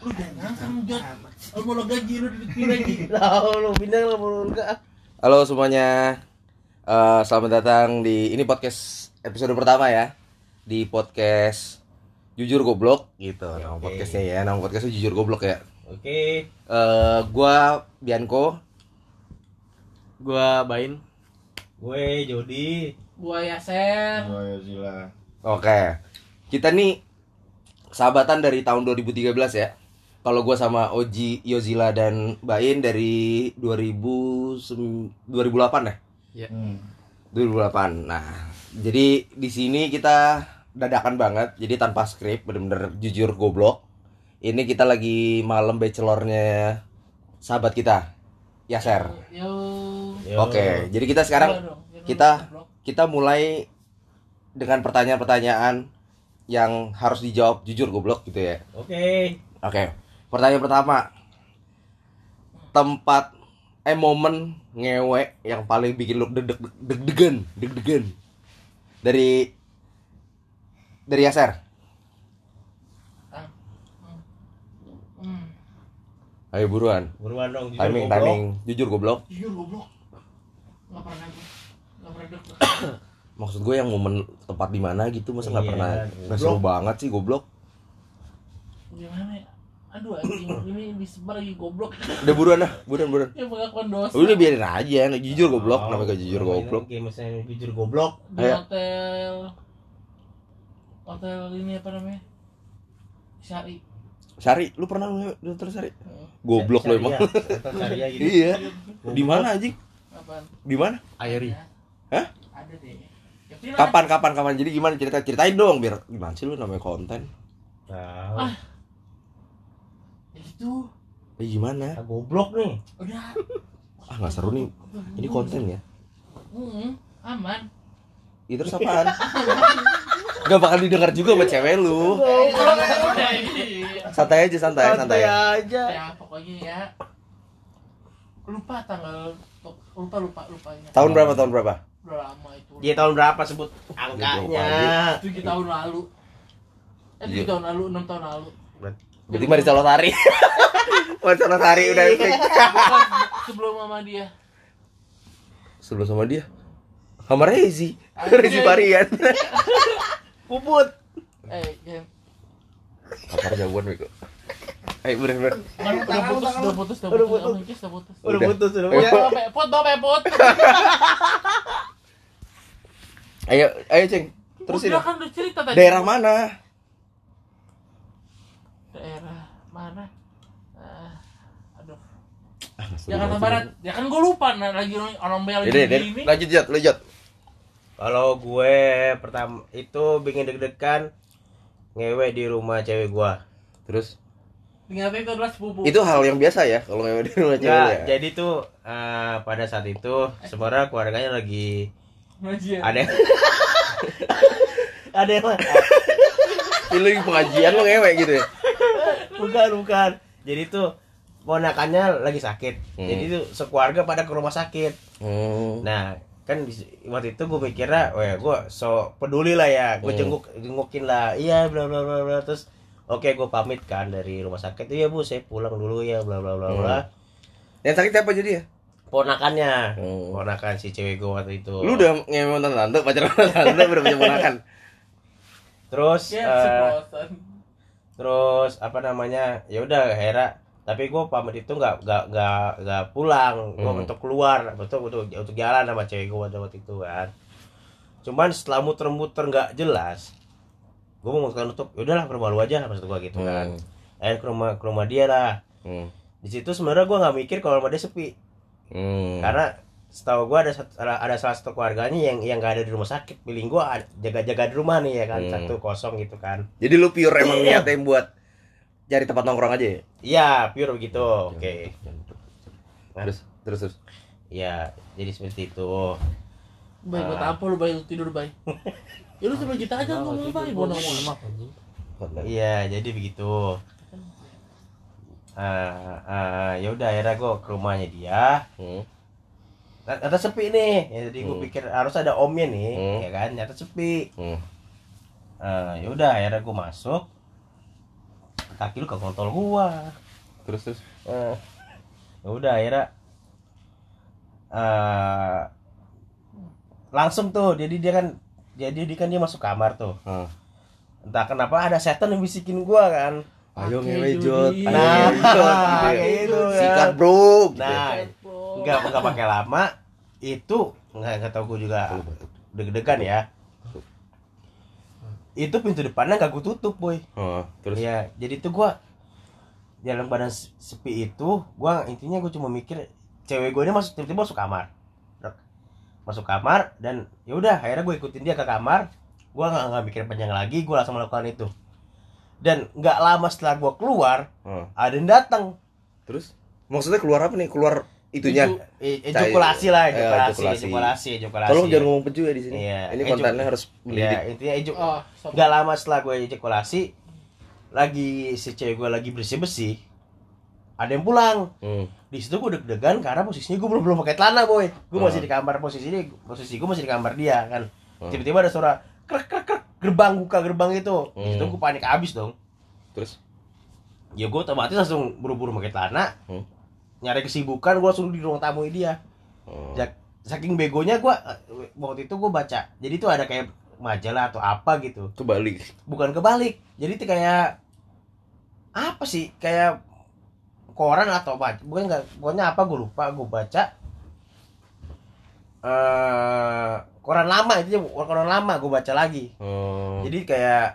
Lu jangan ngangkang, Jot. Lu mau lo gaji, lu dipikir lagi. Lah, lu pindah mau enggak? Halo semuanya, Eh, selamat datang di ini podcast episode pertama ya di podcast jujur goblok gitu nama Oke. podcastnya ya nama podcastnya jujur goblok ya. Oke. Eh, gua Bianco, Gua Bain. Gue Jody. Gua Yaser. oke. Kita nih sahabatan dari tahun 2013 ya. Kalau gua sama Oji, Yozila dan Bain dari 2000 sem- 2008 ya. Ya. 2008. Nah, jadi di sini kita dadakan banget, jadi tanpa skrip, bener-bener jujur goblok. Ini kita lagi malam bachelornya sahabat kita, Yaser. Yo. Yo. Oke, jadi kita sekarang kita kita mulai dengan pertanyaan-pertanyaan yang harus dijawab jujur goblok gitu ya. Oke. Oke, pertanyaan pertama. Tempat eh momen ngewe yang paling bikin lu deg deg-degan, deg-degan. Dari dari Yaser. Ah. Ayo buruan. Buruan dong jujur Timing, goblok. timing. Jujur goblok. Jujur goblok. Enggak pernah. Enggak pernah deg. Maksud gue yang momen tempat di mana gitu masa nggak Iya, pernah. Nggak seru banget sih goblok. Gimana ya? Aduh anjing, ini disebar lagi goblok. Udah buruan dah, buruan buruan. Ya pengakuan dosa. Udah biarin aja, jujur goblok, Oh, namanya jujur goblok. Oke, misalnya jujur goblok. Di Ayo. hotel hotel ini apa namanya? Syari. Sari, lu pernah ngewe di hotel Sari? Goblok lo emang. Syariah gitu. Iya. Di mana anjing? Di mana? Ayri. Hah? Ada deh. Ya, Kapan kapan kapan? Jadi gimana cerita ceritain dong biar gimana sih lu namanya konten? Tahu. Ah. Ya itu Eh gimana? Ah, goblok nih. udah Ah nggak seru nih. Ini konten ya. Hmm, aman. Itu terus apaan? Gak bakal didengar juga sama cewek lu. Santai aja santai santai. aja. Ya pokoknya ya. Lupa tanggal lupa lupa lupa ingat. Tahun berapa tahun berapa? Udah lama itu. Dia tahun berapa sebut angkanya? Tujuh tahun lalu. Eh tujuh Iya. tahun lalu, enam tahun lalu. Berarti Marisa Lotari. Marisa Lotari udah fix. Bukan sebelum mama dia. Sebelum sama dia. Sama Rezi. Rezi Varian. Puput. Eh, ya. Apa jawaban bego? Eh bener bener. Udah putus, udah putus, udah putus, putus. Udah putus, udah putus. Udah putus udah. Pepot. Ayo ayo ceng. Terusin. Udah kan udah cerita tadi. Daerah mana? Daerah mana? Ah, aduh. Ah, nggak seru Jakarta. Barat. Ya kan gue lupa nah, lagi orang bel gini. lanjut Jot, lanjut. Kalau gue pertama itu bikin deg-degan ngewe di rumah cewek gua. Terus Ternyata itu adalah sepupu. itu hal yang biasa ya kalau ngewe di rumah cewek Enggak, ya. jadi tuh eh, pada saat itu sebenarnya keluarganya lagi Ngajian. ada yang ada yang Ini lagi pengajian lo ngewe gitu ya. bukan bukan. Jadi tuh ponakannya lagi sakit. Hmm. Jadi tuh sekeluarga pada ke rumah sakit. Hmm. Nah, kan waktu itu gue mikirnya, wah gue so peduli lah ya, gue Hmm. jenguk jengukin lah, iya bla bla bla bla terus oke gue pamit kan dari rumah sakit, iya bu saya pulang dulu ya bla bla bla bla. Yang sakit siapa jadi ya? Ponakannya, Hmm. ponakan si cewek gue waktu itu. Lu udah sama tante, pacaran sama tante, udah punya ponakan. terus Ya, eh, ceplosan. terus apa namanya ya udah Hera tapi gue pamit itu nggak nggak nggak nggak pulang. Gue Hmm. untuk keluar. Betul untuk untuk jalan sama cewek gue waktu itu kan. Cuman setelah muter-muter nggak jelas gue memutuskan untuk ya udahlah ke rumah lu aja maksud gue gitu kan. Eh ke rumah ke rumah dia lah. Hmm. di situ sebenarnya gue nggak mikir kalau rumah dia sepi. Hmm. karena setahu gue ada ada salah satu keluarganya yang yang nggak ada di rumah sakit. Pilih gue jaga-jaga di rumah nih ya kan Hmm. satu kosong gitu kan. Jadi lu pure emang niatnya buat cari tempat nongkrong aja ya? iya pure begitu oke Terus terus terus. Ya, jadi seperti itu. Baik, buat Ah. apa lu baik lu tidur baik? Ya lu coba kita aja ngomong baik, gua ngomong. Iya, jadi begitu. Ah, ah, ya udah akhirnya gue ke rumahnya dia. Hmm. Ternyata sepi nih. Ya, jadi gue Hmm. pikir harus ada omnya nih, Hmm. ya kan? Ternyata sepi. Hmm. Ah, ya udah akhirnya gue masuk. Kaki lu ke kontol gua Terus terus. Eh, ya udah akhirnya eh langsung tuh jadi dia kan jadi dia kan dia masuk kamar tuh Ah. entah kenapa ada setan yang bisikin gua kan Ayo ngewe. Jod. Ayo Nah, gitu ya. kayak gitu kan. Sikat bro. gitu. nah nggak nggak pakai lama itu nggak nggak tahu gua juga deg-degan ya itu pintu depannya nggak gua tutup boy Oh, terus Iya, jadi tuh gua dalam badan se- sepi itu, gua intinya gua cuma mikir cewek gue ini masuk tiba-tiba masuk kamar. Masuk kamar dan ya udah akhirnya gue ikutin dia ke kamar. Gua nggak nggak mikir panjang lagi, gua langsung melakukan itu. Dan nggak lama setelah gua keluar, Oh, ada yang datang. terus maksudnya keluar apa nih? Keluar itunya. Ejakulasi lah, Eh, ejakulasi, ejakulasi. ejakulasi, ejakulasi. Tolong jangan ngomong peju ya di sini. Iya, Ini kontennya harus Iya, mendidik. intinya ejuk. Oh, sorry. Nggak lama setelah gue ejakulasi, lagi si cewek gue lagi bersih-bersih, ada yang pulang. Hmm. di situ gue deg-degan karena posisinya gue belum belum pakai celana boy gue Hmm. masih di kamar posisi ini posisi gue masih di kamar dia kan Hmm. tiba-tiba ada suara krek krek krek gerbang buka gerbang itu di situ Hmm. gue panik abis dong Terus ya gue otomatis langsung buru-buru pakai celana Hmm. Nyari kesibukan gue langsung di ruang tamu dia. Oh. Jak- saking begonya gue waktu itu gue baca. Jadi itu ada kayak majalah atau apa gitu. Kebalik. bukan kebalik. Jadi itu kayak apa sih? Kayak koran atau apa? Bukan nggak pokoknya apa? Gue lupa. Gue baca. Eh koran lama. Itu koran lama. Gue baca lagi. Oh. jadi kayak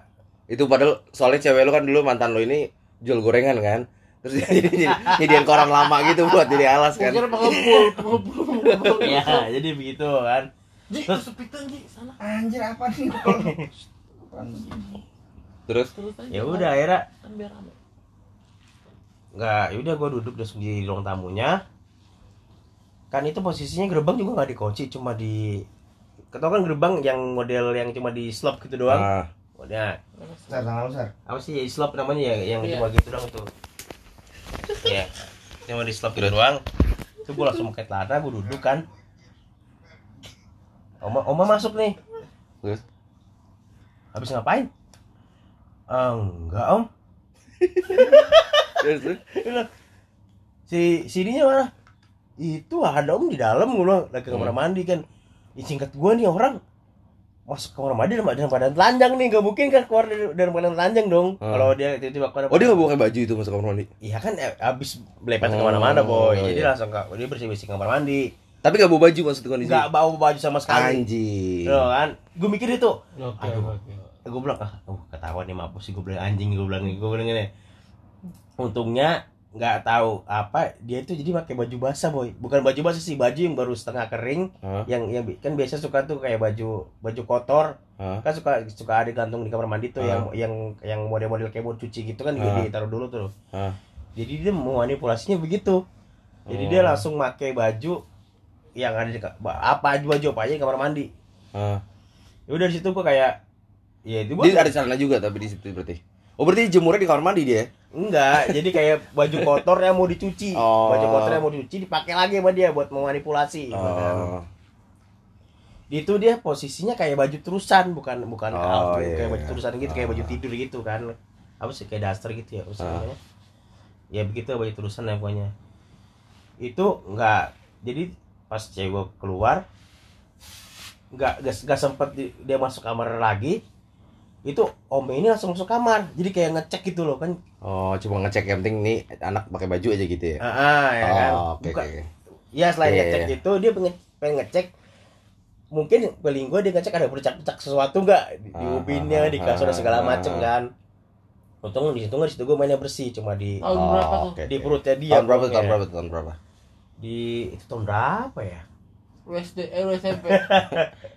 itu padahal soalnya cewek lu kan dulu mantan lu ini jual gorengan kan terus jadi jadi jadian koran lama gitu buat jadi alas kan? Mungkin pengepul, pengepul. ya jadi begitu kan. Terus- kesepitan Ji, sana. Anjir apa nih? terus? Terus ya udah akhirnya. Kan nggak ya udah gue duduk langsung di ruang tamunya. Kan itu posisinya gerbang juga nggak dikunci cuma di ketau kan gerbang yang model yang cuma di slop gitu doang? Ah, Nah, Sar, apa sih slop namanya ya yang Iya. cuma gitu doang tuh ya cuma di slop gitu doang. Itu gue langsung pakai celana gue duduk kan. Oma oma masuk nih. Terus? Habis ngapain? "Ah, enggak om. Terus, si sininya mana? Itu ada om di dalam. Gue lagi kamar Hmm. mandi kan. Singkat gue nih orang masuk kamar mandi dalam, dalam keadaan telanjang nih. Gak mungkin kan keluar dari dalam keadaan telanjang dong. Hmm. kalau dia tiba-tiba keluar oh dia nggak pakai baju itu masuk kamar mandi? Iya kan eh, abis belepet Oh, ke mana-mana boy, jadi iya. langsung ke dia bersih bersih kamar mandi, tapi nggak bawa baju maksud kondisi? Nggak bawa baju sama sekali, anjing. Tuh kan? Gue mikir itu, Oke, Aduh. oke. gue bilang ah, oh, ketahuan nih mampus sih. Gue bilang anjing gue bilang gue bilang ini, untungnya nggak tahu apa dia itu jadi pakai baju basah boy, bukan baju basah sih baju yang baru setengah kering, Hah? yang yang kan biasa suka tuh kayak baju baju kotor, Hah? kan suka suka ada gantung di kamar mandi tuh Ah. yang yang yang model-model kayak mau cuci gitu kan Ah. ditaruh dulu tuh. Hah? jadi dia manipulasinya begitu jadi dia Oh. langsung pakai baju yang ada di apa aja baju apa aja di kamar mandi Hah? ya udah di situ gua kayak ya itu gua dia ada celana juga tapi di situ berarti oh berarti jemurnya di kamar mandi dia enggak jadi kayak baju kotor yang mau dicuci Oh. baju kotor yang mau dicuci dipakai lagi sama dia buat memanipulasi oh. itu dia posisinya kayak baju terusan bukan bukan Oh, kaos, iya, kayak baju iya. terusan gitu kayak baju Ah. tidur gitu kan apa sih kayak daster gitu ya Ah. namanya? ya begitu baju terusan ya pokoknya itu enggak jadi pas cewek keluar nggak nggak nggak sempet di- dia masuk kamar lagi itu om ini langsung masuk kamar. Jadi kayak ngecek gitu loh kan. Oh cuma ngecek yang penting nih anak pakai baju aja gitu ya? Ah, ah, ya kan. oh, oke Buka- oke. Ya selain Iya, ngecek iya. itu dia pengen, pengen ngecek. Mungkin paling gue dia ngecek ada bercak-bercak sesuatu nggak? Di, di Ah, ubinnya di kasur dan segala ah, macem ah. kan. Untung di situ nggak di situ gue mainnya bersih cuma di tuh? oke, di perutnya dia tahun berapa tahun berapa tahun berapa? Di itu tahun berapa ya? USD, eh USMP.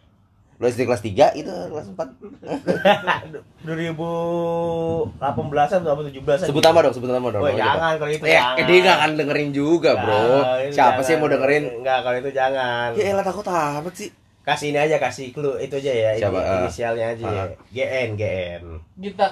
lu SD kelas 3 itu kelas 4 2018 atau 17 sebut nama dong sebut nama dong Oh, jangan kalau itu ya jangan. dia nggak akan dengerin juga bro Nah, siapa sih yang mau dengerin Enggak, kalau itu jangan. ya elah takut amat sih Kasih ini aja, kasih clue itu aja ya. Siapa? Ini, Ah. inisialnya aja ya. Ah. GN, GN. Gita.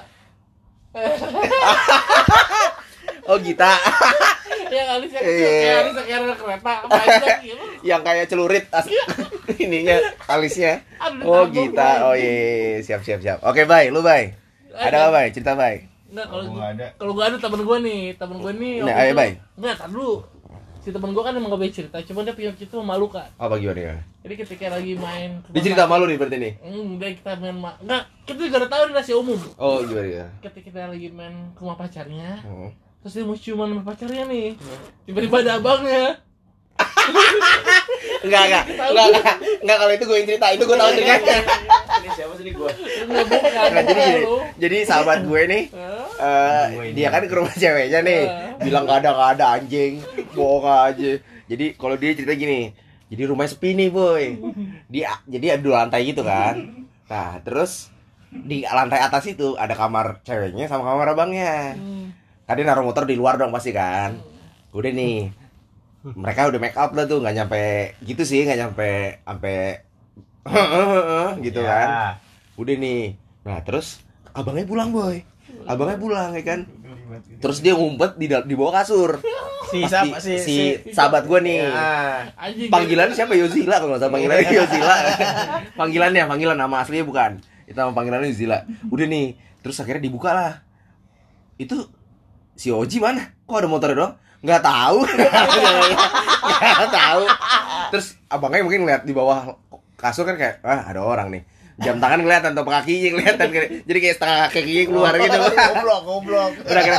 oh Gita Yang Alisa Iya. yang Alisa kayak ada kereta panjang gitu. yang kayak celurit as ininya alisnya Aduh, oh Gita lagi. oh iya iya, iya. siap siap siap oke bye lu bye ada apa bye cerita bye Enggak kalau nggak ada. kalau gua ada temen gua nih, temen gua nih. Nah, waktu ayo, Bay. Enggak, tar dulu. Si temen gua kan emang gak banyak cerita, cuma dia punya cerita memalukan. Apa gimana ya? Jadi ketika lagi main Dia cerita malu nih berarti nih. Hmm, dia kita main ma enggak, kita juga udah tahu ini rahasia umum. Oh, gimana ya? Ketika kita lagi main ke rumah pacarnya, Hmm. Terus dia mau ciuman sama pacarnya nih. Tiba-tiba ada abangnya. Enggak, enggak. Enggak, enggak. Enggak kalau itu gue yang cerita, itu gue tahu ceritanya. Ini siapa sih ini gua? Enggak bukan. Enggak, jadi gini. Jadi sahabat gue nih eh dia kan ke rumah ceweknya nih bilang gak ada gak ada anjing bohong aja jadi kalau dia cerita gini jadi rumahnya sepi nih boy dia jadi ada dua lantai gitu kan nah terus di lantai atas itu ada kamar ceweknya sama kamar abangnya Hmm. Kan dia naruh motor di luar dong pasti kan. Udah nih. Mereka udah make up lah tuh nggak nyampe gitu sih nggak nyampe sampai gitu Ya. kan. Udah nih. Nah terus abangnya pulang boy. Abangnya pulang ya kan. Terus dia ngumpet di di bawah kasur. Si Pas di- si, si sahabat gue nih. Ya. Panggilan siapa? Yozila kalau nggak salah. Panggilannya Yozila. Panggilannya panggilan nama aslinya bukan. Itu nama panggilannya Yozila. Udah nih. Terus akhirnya dibuka lah. Itu si Oji mana? Kok ada motor doang? Nggak tahu. Nggak tahu. Terus abangnya mungkin ngeliat di bawah kasur kan kayak ah ada orang nih. Jam tangan kelihatan atau kakinya kelihatan. Jadi kayak setengah kakinya keluar gitu. goblok goblok. udah kira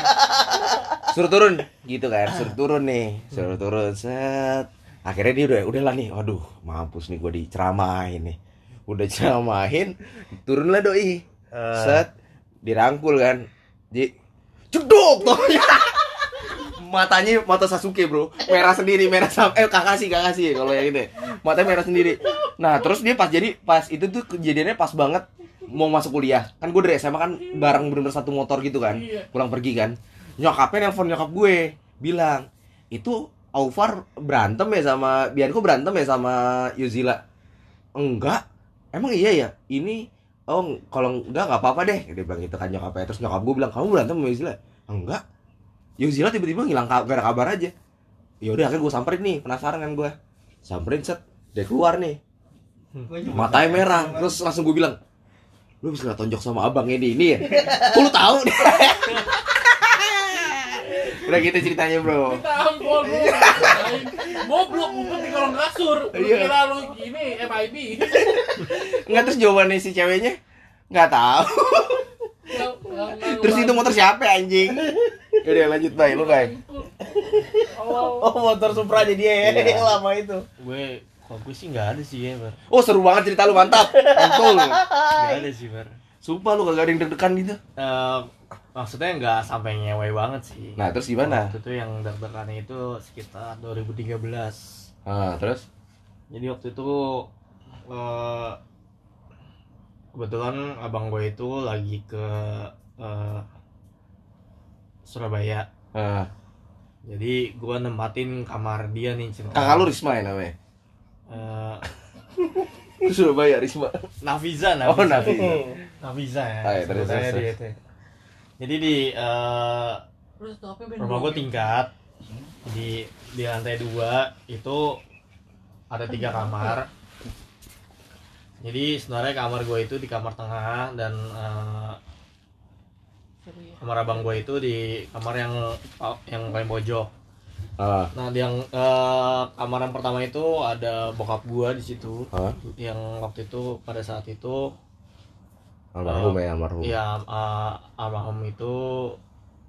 suruh turun. Gitu kan suruh turun nih suruh turun. Set. Akhirnya dia udah udahlah nih waduh mampus nih gue diceramahin nih. Udah ceramahin turunlah doi. Eh. set. Dirangkul kan. Di cedok tuh matanya mata Sasuke bro. Merah sendiri merah sam eh Kakashi Kakashi kalau yang itu matanya merah sendiri. Nah terus dia pas jadi pas itu tuh kejadiannya pas banget mau masuk kuliah. Kan gue dari SMA kan bareng bener-bener satu motor gitu kan. Iya. pulang pergi kan. Nyokapnya nelfon nyokap gue bilang itu Aufar berantem ya sama Bianco berantem ya sama Yuzila? Enggak. Emang iya ya? Ini oh kalau enggak nggak apa-apa deh. Dia bilang gitu kan nyokapnya. Terus nyokap gue bilang kamu berantem sama Yuzila? Enggak. Yuzila tiba-tiba ngilang gak ada kabar aja. Ya udah akhirnya gue samperin nih. Penasaran kan gue samperin set. Dia keluar nih. Matanya merah. Terus langsung gue bilang lu bisa tonjok sama abangnya di ini ya? Kok lu tahu udah gitu ceritanya bro Minta ampun lu. Anjing. Goblok ngumpet di kolong kasur. Lu Iya. kira lu ini MIB. nggak terus jawabannya si ceweknya nggak tahu terus itu motor siapa ya, anjing udah lanjut bay lu bay Oh, motor Supra jadi dia ya Iya. yang lama itu. gue kalau gue sih nggak ada sih ya bar oh seru banget cerita lu mantap mantul nggak ada sih bar sumpah lu kagak ada yang deg-degan gitu Eh, maksudnya nggak sampai nyewe banget sih. Nah terus gimana? Waktu itu yang deg-degannya itu sekitar 2013 ah terus? Jadi waktu itu eh, kebetulan abang gue itu lagi ke eh, Surabaya. Ah. jadi gue nempatin kamar dia nih cerita kakak lu Risma ya namanya? Eh, Lu Surabaya Risma. Nafiza oh Nafiza. Nafi Nafiza ya. Ah, iya, terus, sebutannya terus, dia itu. Jadi di eh, Ben? rumah gue tingkat. Di di lantai dua itu ada tiga kamar. jadi sebenarnya kamar gue itu di kamar tengah dan eh, ya. kamar abang gue itu di kamar yang yang paling pojok. Ah. Nah di yang eh, kamar yang pertama itu ada bokap gue di situ. Ah. Yang waktu itu pada saat itu almarhum ya almarhum. Ya eh, almarhum itu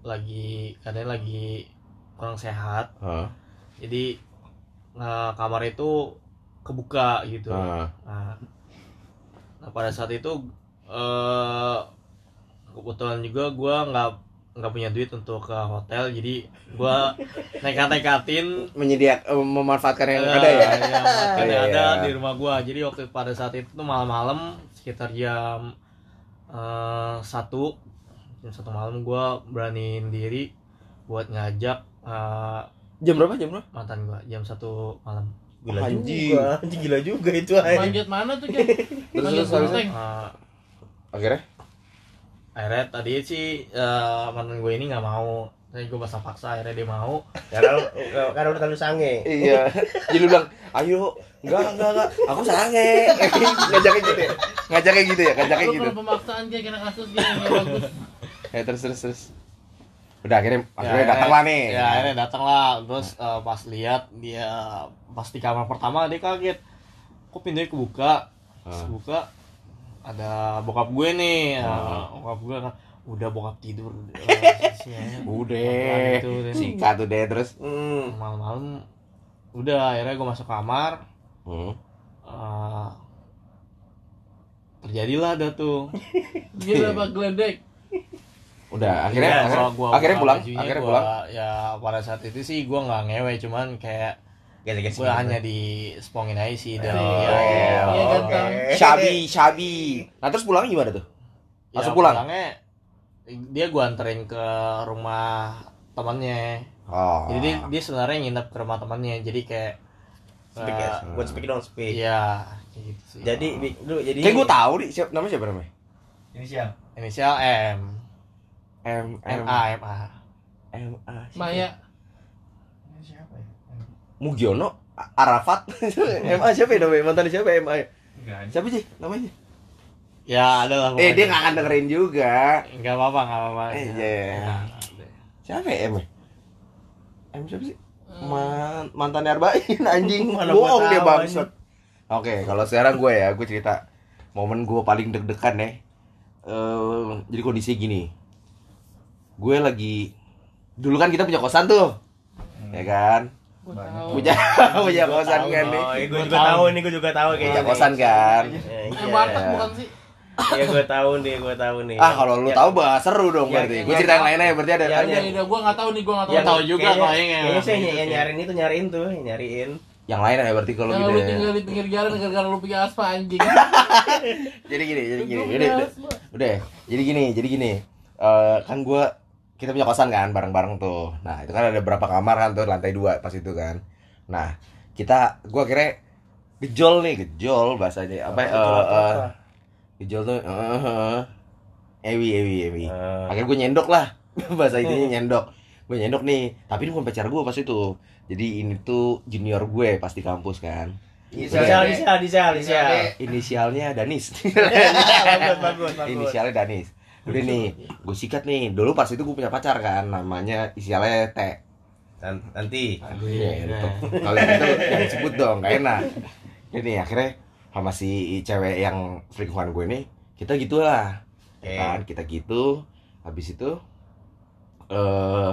lagi katanya lagi kurang sehat. Ah jadi eh, kamar itu kebuka gitu. Ah nah, nah, pada saat itu eh kebetulan juga gua nggak nggak punya duit untuk ke hotel. Jadi gua nekat-nekatin. Menyediakan memanfaatkan yang eh, ada ya? yang ada, Iya, ada iya. di rumah gua. Jadi waktu pada saat itu malam-malam sekitar jam eh, satu jam satu malam gua beraniin diri buat ngajak eh, jam berapa jam berapa mantan gua jam satu malam Gila Anjing. juga. Anjing gila juga itu aja. Manjat mana tuh, Jan? Terus, terus, habis genteng. Eh, akhirnya akhirnya tadi sih eh, mantan gue ini nggak mau tapi gue paksa paksa akhirnya dia mau. Karena lu- karena udah terlalu sange. iya. Jadi lu bilang ayo enggak enggak enggak. Aku sange. Ngajaknya gitu ya? Ngajaknya gitu ya? Ngajaknya Lu gitu. kalau pemaksaan kayak kena kasus yang bagus. ya terus terus terus. Udah akhirnya Ya, akhirnya datang lah nih. ya akhirnya datang lah terus eh, pas lihat dia pas di kamar pertama dia kaget. Kok pintunya kebuka? Terus Ah. buka ada bokap gue nih. Nah, bokap gue kan udah bokap tidur sianya. udah udah. sikat udah terus Hmm. malam-malam udah akhirnya gue masuk kamar hmm. eh, terjadilah ada tuh Gila apa geledek? udah akhirnya Iya, akhirnya, gua akhirnya pulang bajunya, akhirnya gua- pulang ya pada saat itu sih gue nggak ngewe cuman kayak Gesek-gesek gue gitu. hanya di spongin aja sih dan Oh, ya, iya, oke. ganteng. Syabi Syabi nah terus pulangnya gimana tuh ya Langsung pulang? pulangnya dia gue anterin ke rumah temannya oh jadi dia, dia sebenarnya nginep ke rumah temannya jadi kayak Speak eh, ya. Buat speak dong speak. iya gitu sih Jadi Bi- lu jadi kayak gue tahu nih siapa namanya siapa namanya Inisial. inisial M M M A M A M A Maya. Ini siapa ya? Mugiono A- Arafat M A siapa ya namanya mantan siapa M A ya? Enggak. siapa sih namanya ya ada lah eh dia nggak akan dengerin juga. Nggak apa-apa nggak apa-apa. Eh, Ya, iya. ya. siapa ya M ya? M siapa sih? Man, mantan Arbain anjing. Mana gua bohong dia bangsat. oke kalau sekarang gue ya gue cerita momen gue paling deg-degan ya. Eh, jadi kondisi gini. Gue lagi dulu kan kita punya kosan tuh ya kan? Punya punya kosan kan Oh, nih iya, gue Gua juga tahu. nih, gue juga tahu punya kayaknya. kosan kan? Iya, iya. Batak bukan sih? Iya, gue tahu nih, gue tahu nih. ah kalau lu Ya, tahu bah seru dong Ya, berarti ya, gue ya, cerita yang ya. lainnya berarti ada Ya, tanya Udah, udah, gue nggak tahu nih, gue nggak tahu. Yang tahu juga kayaknya- kayaknya. Kayaknya sih Gitu yang nyariin itu nyariin tuh, yang nyariin. yang lain ya berarti kalau Yang gitu lu ya. tinggal di pinggir jalan gara-gara lu punya aspa anjing. jadi gini jadi gini udah udah, jadi gini jadi gini Eh, kan gue kita punya kosan kan bareng-bareng tuh nah itu kan ada berapa kamar kan tuh lantai dua pas itu kan nah kita gue kira gejol nih gejol bahasanya apa ya, Gejol gejol tuh eh, eh, ewi ewi ewi. Eh, akhirnya gue nyendok lah. Bahasa intinya nyendok. Gue nyendok nih. Tapi ini bukan pacar gue pas itu. Jadi ini tuh junior gue pas di kampus kan. Inisial, inisial, inisial, inisial. inisialnya Danis. Bagus, bagus, bagus. inisialnya Danis. Udah nih gue sikat nih. Dulu pas itu gue punya pacar kan namanya inisialnya T. Nan- Nanti. Gitu. kalau itu jangan sebut dong gak enak. Jadi akhirnya sama si cewek yang selingkuhan gue nih kita gitulah Oke. kan kita gitu habis itu eh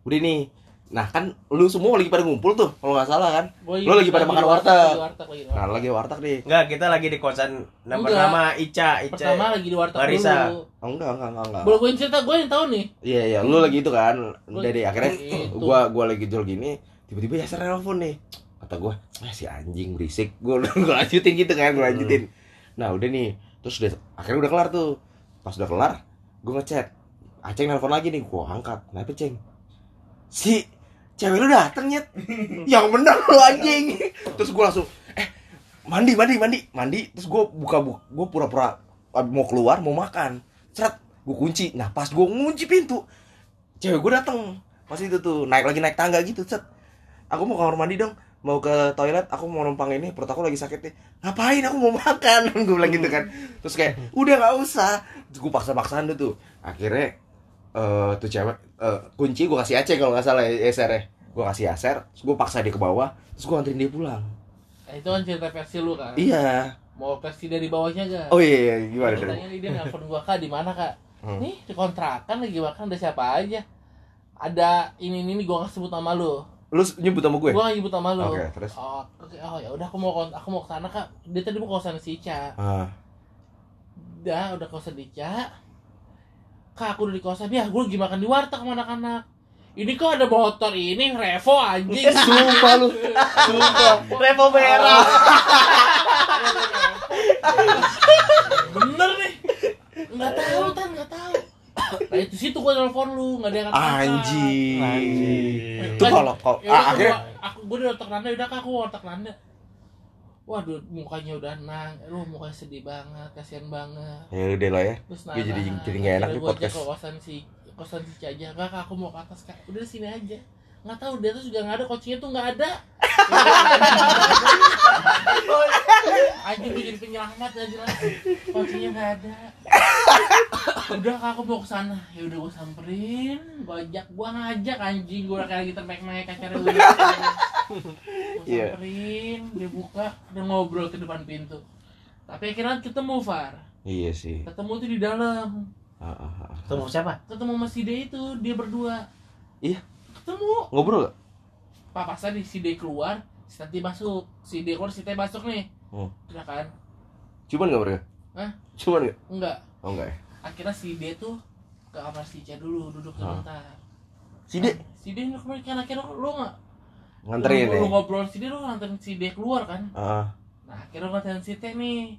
udah nih nah kan lu semua lagi pada ngumpul tuh kalau nggak salah kan Gua Lu lagi pada makan warteg. lagi warteg, lagi nah warteg. lagi warteg nih Enggak, kita lagi di kosan nama nama Ica, Ica. Pertama lagi di warteg Marisa. dulu. oh, enggak enggak enggak enggak Boleh gue cerita, gue yang tahu nih. Iya iya, lu lagi itu kan. Deh akhirnya Itu. gua gua lagi jual gini, tiba-tiba Yasser nelfon nih. Kata gua, "Ah si anjing berisik." Gua lanjutin gitu kan, gua lanjutin. Nah, udah nih. Terus udah akhirnya udah kelar tuh. Pas udah kelar, gua ngechat. Aceng nelfon lagi nih, gua angkat. Kenapa, Ceng? Si cewek lu dateng nyet. Yang bener lu anjing. Terus gua langsung, "Eh, mandi mandi mandi mandi terus gue buka bu gue pura-pura mau keluar mau makan seret gue kunci nah pas gue ngunci pintu cewek gue dateng pas itu tuh naik lagi naik tangga gitu set aku mau kamar mandi dong mau ke toilet aku mau numpang ini perut aku lagi sakit nih ngapain aku mau makan gue bilang gitu kan terus kayak udah nggak usah terus gue paksa-paksaan dulu tuh akhirnya eh tuh cewek eh, kunci gue kasih Aceh kalau nggak salah ya Eser ya gue kasih Aser terus gue paksa dia ke bawah terus gue anterin dia pulang Nah, itu kan cerita versi lu kan. iya Mau versi dari bawahnya gak? oh iya, iya. gimana dong dia nelfon gua kak di mana kak? Hmm. Nih di kontrakan lagi makan ada siapa aja? Ada ini ini, ini gua nggak sebut nama lu. Lu nyebut sama gue Gua nggak nyebut nama lu. Oke, terus? Oh, oke. Oh ya udah aku mau aku mau ke sana kak. Dia tadi mau ke kosan si Ica. ah Udah udah ke kosan di Ica. Kak aku udah di kosan ya. Gue lagi makan di warteg sama anak-anak. Ini kok ada motor ini Revo anjing. sumpah lu Sumpah. Revo merah. Bener nih. Nggak tahu tan, nggak tahu. Nah itu situ gua telepon lu, nggak ada yang anjing Anjing. itu kalau kalau Ya udah, ah, akhirnya gua, aku gua di warteg Nanda udah kak aku warteg Nanda. Waduh mukanya udah nang, lu mukanya sedih banget, kasihan banget. ya udah lah ya Terus Gue jadi- jadi nggak enak gua ajak podcast. ke kosan si kosan si Caja, kak aku mau ke atas kak. Udah di sini aja. Nggak tahu di atas juga nggak ada, kuncinya tuh nggak ada. Anjing gue jadi penyelamat ya jelas. Kuncinya nggak ada. udah Kak, aku mau ke sana ya udah gue samperin gue ajak gue ngajak anjing gue kayak lagi termek mek acara gue Iya. samperin dia buka dia ngobrol ke depan pintu tapi akhirnya ketemu Far Iya sih. ketemu tuh di dalam Ah, ah, ah. Ketemu siapa? ketemu sama si D itu dia berdua Iya. ketemu Ngobrol gak? papasan si D keluar si Tati masuk si D keluar si T masuk nih Hmm. udah kan Cuman gak mereka? Hah? Cuman gak? enggak Oh enggak ya? Akhirnya si D tuh ke kamar si Ica dulu duduk sebentar. Si D? Si D lu kemarin kan akhirnya lu nggak? Nganterin lu, ya? lu ngobrol si D lu nganterin si D keluar kan? Ah, nah akhirnya lu nganterin si T nih.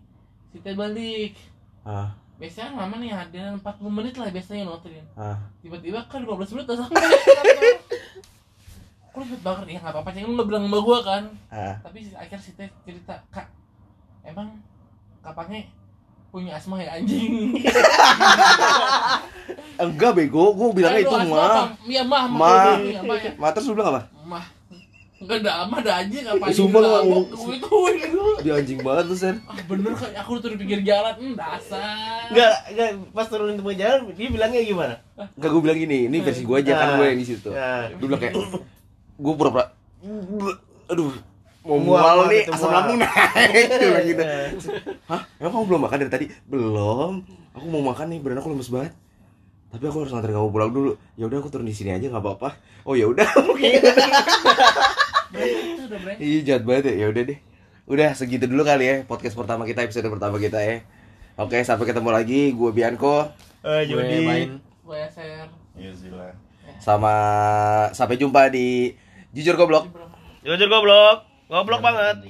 Si T balik. Ah, biasanya lama nih ada 40 menit lah biasanya nontonin ah. tiba-tiba kan 15 menit udah sampai. Kok lu cepet banget? Ya nggak apa-apa ceng lu nggak bilang sama gua kan. Ah. tapi akhir si T cerita kak emang kapangnya punya asma ya anjing Enggak bego, gua bilangnya itu mah. apa? iya mah mah Mah. mah ya Ma terus lu bilang apa? mah Enggak ada ama ada anjing apa Eh, sumpah lu gue ngomong- gue gue Dia anjing banget tuh Sen. ah bener kan aku tuh di pinggir jalan hmm, dasar Enggak, enggak pas turunin tengah jalan dia bilangnya gimana? Enggak gua bilang gini, ini versi gua aja kan Ah. gua yang di situ. Nah, Dia bilang kayak gua pura-pura aduh mau Mual, nih gitu, asam mual. lambung naik bilang gitu. Hah? Emang kamu belum makan dari tadi? Belum. Aku mau makan nih, badan aku lemes banget. Tapi aku harus nganterin kamu pulang dulu. Ya udah aku turun di sini aja nggak apa-apa. Oh ya udah. Oke. itu udah bre Iya jahat banget ya. Ya udah deh. Udah segitu dulu kali ya podcast pertama kita episode pertama kita ya. Oke, sampai ketemu lagi. Gue Bianco eh gue Jody. main gue Iya sama sampai jumpa di Jujur Goblok. Jujur goblok. Goblok banget.